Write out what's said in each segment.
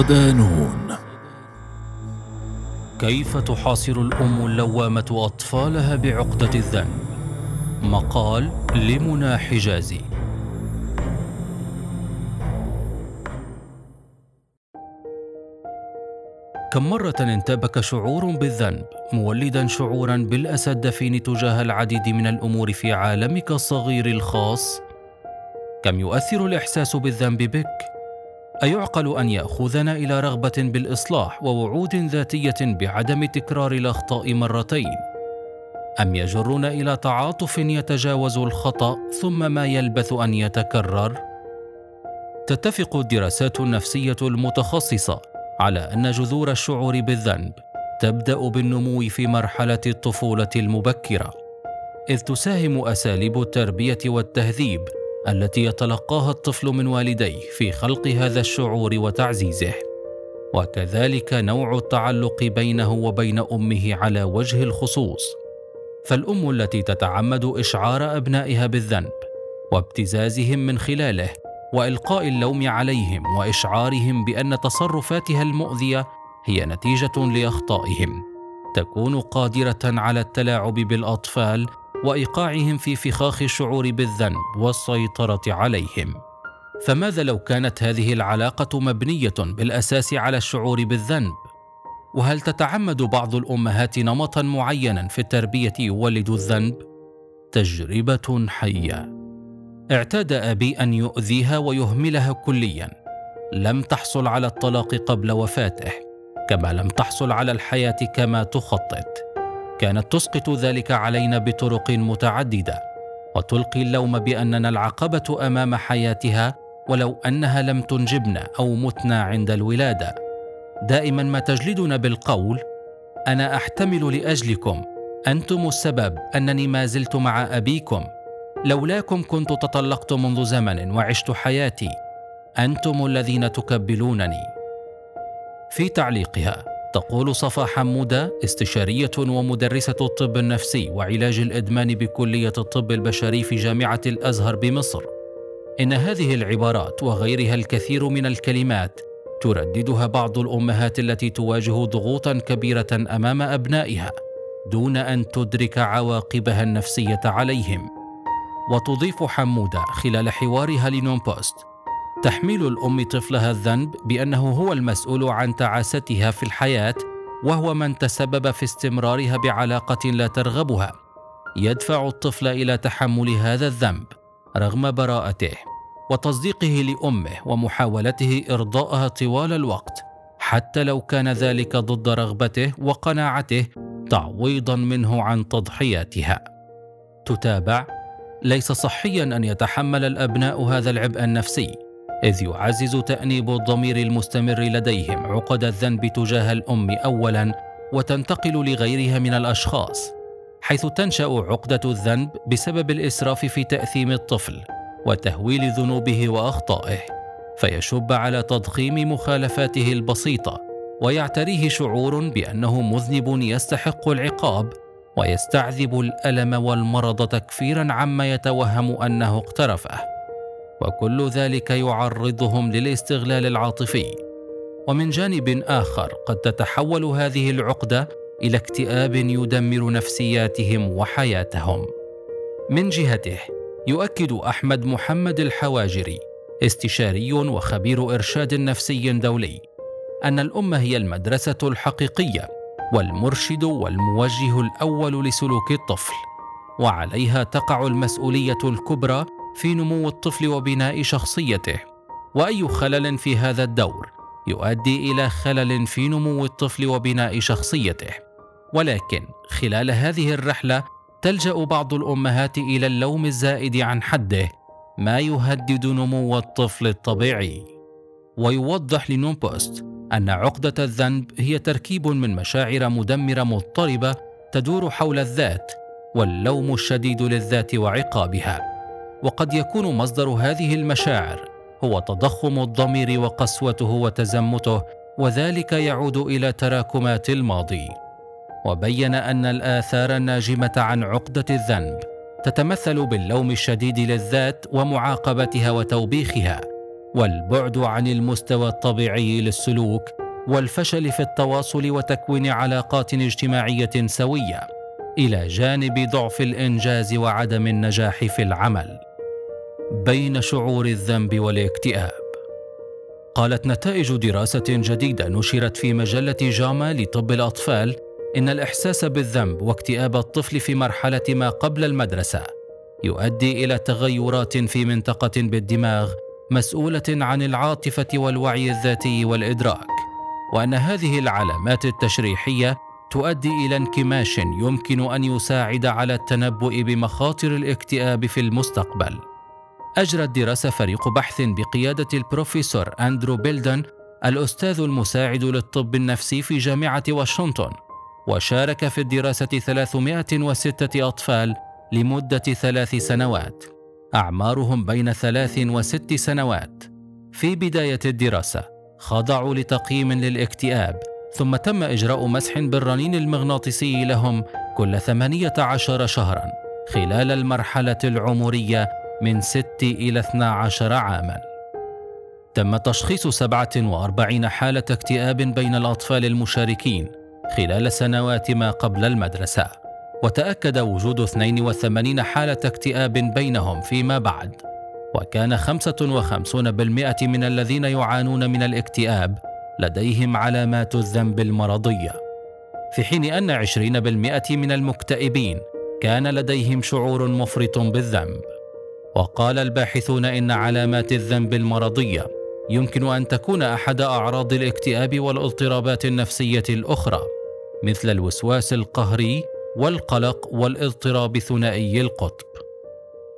صدانون كيف تحاصر الأم اللوامة أطفالها بعقدة الذنب مقال لمنى حجازي كم مرة انتابك شعور بالذنب مولدا شعورا بالأسى الدفين تجاه العديد من الأمور في عالمك الصغير الخاص؟ كم يؤثر الإحساس بالذنب بك؟ أيعقل أن يأخذنا إلى رغبة بالإصلاح ووعود ذاتية بعدم تكرار الأخطاء مرتين؟ أم يجرنا إلى تعاطف يتجاوز الخطأ ثم ما يلبث أن يتكرر؟ تتفق الدراسات النفسية المتخصصة على أن جذور الشعور بالذنب تبدأ بالنمو في مرحلة الطفولة المبكرة إذ تساهم أساليب التربية والتهذيب التي يتلقاها الطفل من والديه في خلق هذا الشعور وتعزيزه. وكذلك نوع التعلق بينه وبين أمه على وجه الخصوص. فالأم التي تتعمد إشعار أبنائها بالذنب وابتزازهم من خلاله وإلقاء اللوم عليهم وإشعارهم بأن تصرفاتها المؤذية هي نتيجة لأخطائهم. تكون قادرة على التلاعب بالأطفال وإيقاعهم في فخاخ الشعور بالذنب والسيطرة عليهم. فماذا لو كانت هذه العلاقة مبنية بالأساس على الشعور بالذنب؟ وهل تتعمد بعض الأمهات نمطا معينا في التربية يولد الذنب؟ تجربة حية. اعتاد أبي أن يؤذيها ويهملها كليا. لم تحصل على الطلاق قبل وفاته كما لم تحصل على الحياة كما تخطط. كانت تسقط ذلك علينا بطرق متعددة وتلقي اللوم بأننا العقبة أمام حياتها ولو أنها لم تنجبنا أو متنا عند الولادة. دائما ما تجلدنا بالقول أنا أحتمل لأجلكم أنتم السبب أنني ما زلت مع أبيكم. لولاكم كنت تطلقت منذ زمن وعشت حياتي. أنتم الذين تكبلونني. في تعليقها تقول صفا حموده استشارية ومدرسة الطب النفسي وعلاج الإدمان بكلية الطب البشري في جامعة الأزهر بمصر. إن هذه العبارات وغيرها الكثير من الكلمات ترددها بعض الأمهات التي تواجه ضغوطا كبيرة أمام أبنائها دون أن تدرك عواقبها النفسية عليهم. وتضيف حمودة خلال حوارها لنون بوست تحميل الأم طفلها الذنب بأنه هو المسؤول عن تعاستها في الحياة وهو من تسبب في استمرارها بعلاقة لا ترغبها. يدفع الطفل إلى تحمل هذا الذنب رغم براءته وتصديقه لأمه ومحاولته إرضاءها طوال الوقت حتى لو كان ذلك ضد رغبته وقناعته تعويضا منه عن تضحياتها. تتابع ليس صحيا أن يتحمل الأبناء هذا العبء النفسي. إذ يعزز تأنيب الضمير المستمر لديهم عقد الذنب تجاه الأم اولا وتنتقل لغيرها من الأشخاص حيث تنشأ عقدة الذنب بسبب الإسراف في تأثيم الطفل وتهويل ذنوبه وأخطائه فيشب على تضخيم مخالفاته البسيطة ويعتريه شعور بأنه مذنب يستحق العقاب ويستعذب الألم والمرض تكفيرا عما يتوهم أنه اقترفه. وكل ذلك يعرضهم للاستغلال العاطفي. ومن جانب آخر قد تتحول هذه العقدة إلى اكتئاب يدمر نفسياتهم وحياتهم. من جهته يؤكد أحمد محمد الحواجري استشاري وخبير إرشاد نفسي دولي أن الأمة هي المدرسة الحقيقية والمرشد والموجه الأول لسلوك الطفل وعليها تقع المسؤولية الكبرى في نمو الطفل وبناء شخصيته. وأي خلل في هذا الدور يؤدي إلى خلل في نمو الطفل وبناء شخصيته. ولكن خلال هذه الرحلة تلجأ بعض الأمهات إلى اللوم الزائد عن حده ما يهدد نمو الطفل الطبيعي. ويوضح لنون بوست أن عقدة الذنب هي تركيب من مشاعر مدمرة مضطربة تدور حول الذات واللوم الشديد للذات وعقابها. وقد يكون مصدر هذه المشاعر هو تضخم الضمير وقسوته وتزمته وذلك يعود إلى تراكمات الماضي. وبين أن الآثار الناجمة عن عقدة الذنب تتمثل باللوم الشديد للذات ومعاقبتها وتوبيخها والبعد عن المستوى الطبيعي للسلوك والفشل في التواصل وتكوين علاقات اجتماعية سوية إلى جانب ضعف الإنجاز وعدم النجاح في العمل. بين شعور الذنب والاكتئاب. قالت نتائج دراسة جديدة نشرت في مجلة جاما لطب الأطفال إن الإحساس بالذنب واكتئاب الطفل في مرحلة ما قبل المدرسة يؤدي إلى تغيرات في منطقة بالدماغ مسؤولة عن العاطفة والوعي الذاتي والإدراك وأن هذه العلامات التشريحية تؤدي إلى انكماش يمكن أن يساعد على التنبؤ بمخاطر الاكتئاب في المستقبل. اجرت دراسه فريق بحث بقيادة البروفيسور أندرو بيلدن الأستاذ المساعد للطب النفسي في جامعة واشنطن وشارك في الدراسة 306 أطفال لمدة ثلاث سنوات. أعمارهم بين ثلاث وست سنوات. في بداية الدراسة خضعوا لتقييم للاكتئاب ثم تم إجراء مسح بالرنين المغناطيسي لهم كل 18 شهرا خلال المرحلة العمرية من 6 إلى 12 عاما. تم تشخيص 47 حالة اكتئاب بين الأطفال المشاركين خلال سنوات ما قبل المدرسة وتأكد وجود 82 حالة اكتئاب بينهم فيما بعد. وكان 55% من الذين يعانون من الاكتئاب لديهم علامات الذنب المرضية. في حين أن عشرين بالمئة من المكتئبين كان لديهم شعور مفرط بالذنب. وقال الباحثون إن علامات الذنب المرضية يمكن أن تكون أحد أعراض الاكتئاب والاضطرابات النفسية الأخرى مثل الوسواس القهري والقلق والاضطراب ثنائي القطب.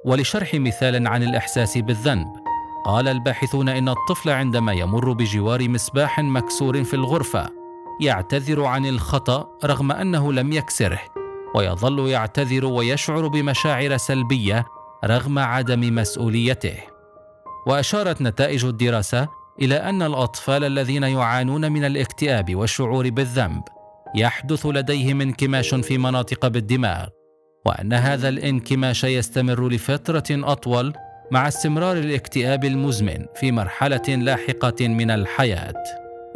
ولشرح مثال عن الإحساس بالذنب قال الباحثون إن الطفل عندما يمر بجوار مصباح مكسور في الغرفة يعتذر عن الخطأ رغم أنه لم يكسره ويظل يعتذر ويشعر بمشاعر سلبية رغم عدم مسؤوليته. وأشارت نتائج الدراسة إلى أن الأطفال الذين يعانون من الاكتئاب والشعور بالذنب يحدث لديهم انكماش في مناطق بالدماغ وأن هذا الانكماش يستمر لفترة أطول مع استمرار الاكتئاب المزمن في مرحلة لاحقة من الحياة.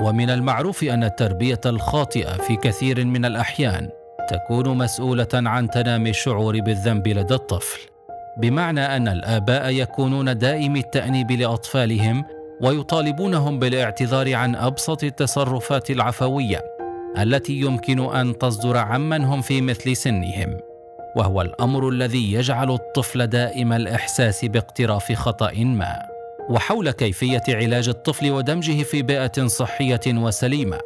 ومن المعروف أن التربية الخاطئة في كثير من الأحيان تكون مسؤولة عن تنامي الشعور بالذنب لدى الطفل. بمعنى أن الآباء يكونون دائمي التأنيب لأطفالهم ويطالبونهم بالاعتذار عن أبسط التصرفات العفوية التي يمكن أن تصدر عمن هم في مثل سنهم وهو الأمر الذي يجعل الطفل دائم الإحساس باقتراف خطأ ما. وحول كيفية علاج الطفل ودمجه في بيئة صحية وسليمة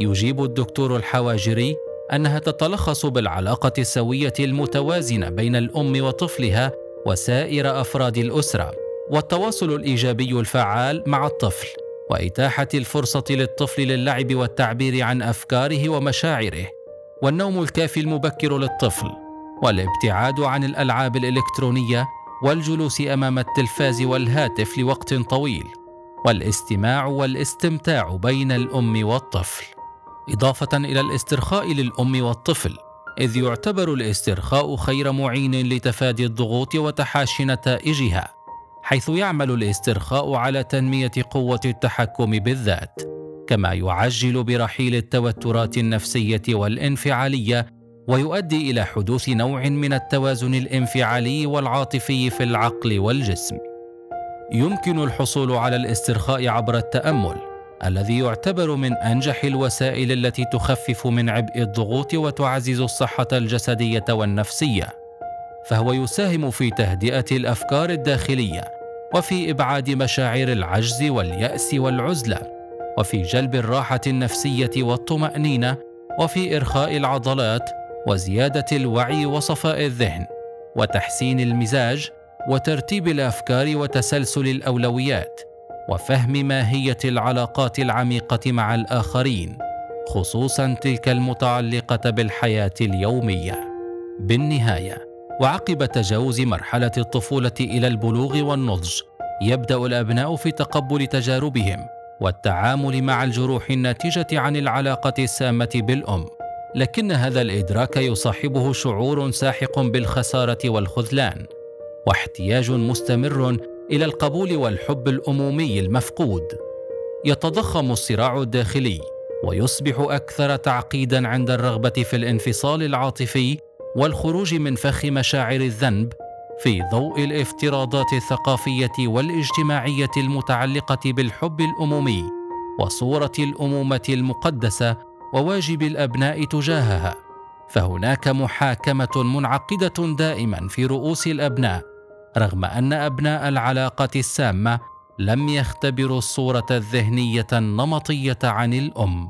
يجيب الدكتور الحواجري أنها تتلخص بالعلاقة السوية المتوازنة بين الأم وطفلها وسائر أفراد الأسرة والتواصل الإيجابي الفعال مع الطفل وإتاحة الفرصة للطفل للعب والتعبير عن أفكاره ومشاعره والنوم الكافي المبكر للطفل والابتعاد عن الألعاب الإلكترونية والجلوس أمام التلفاز والهاتف لوقت طويل والاستماع والاستمتاع بين الأم والطفل إضافة إلى الاسترخاء للأم والطفل إذ يعتبر الاسترخاء خير معين لتفادي الضغوط وتحاشي نتائجها حيث يعمل الاسترخاء على تنمية قوة التحكم بالذات كما يعجل برحيل التوترات النفسية والانفعالية ويؤدي إلى حدوث نوع من التوازن الانفعالي والعاطفي في العقل والجسم. يمكن الحصول على الاسترخاء عبر التأمل. الذي يعتبر من أنجح الوسائل التي تخفف من عبء الضغوط وتعزز الصحة الجسدية والنفسية فهو يساهم في تهدئة الأفكار الداخلية وفي إبعاد مشاعر العجز واليأس والعزلة وفي جلب الراحة النفسية والطمأنينة وفي إرخاء العضلات وزيادة الوعي وصفاء الذهن وتحسين المزاج وترتيب الأفكار وتسلسل الأولويات. وفهم ماهية العلاقات العميقة مع الآخرين خصوصا تلك المتعلقة بالحياة اليومية. بالنهاية وعقب تجاوز مرحلة الطفولة إلى البلوغ والنضج يبدأ الأبناء في تقبل تجاربهم والتعامل مع الجروح الناتجة عن العلاقة السامة بالأم. لكن هذا الإدراك يصاحبه شعور ساحق بالخسارة والخذلان واحتياج مستمر إلى القبول والحب الأمومي المفقود. يتضخم الصراع الداخلي ويصبح أكثر تعقيدا عند الرغبة في الانفصال العاطفي والخروج من فخ مشاعر الذنب في ضوء الافتراضات الثقافية والاجتماعية المتعلقة بالحب الأمومي وصورة الأمومة المقدسة وواجب الأبناء تجاهها. فهناك محاكمة منعقدة دائما في رؤوس الأبناء رغم أن أبناء العلاقة السامة لم يختبروا الصورة الذهنية النمطية عن الأم.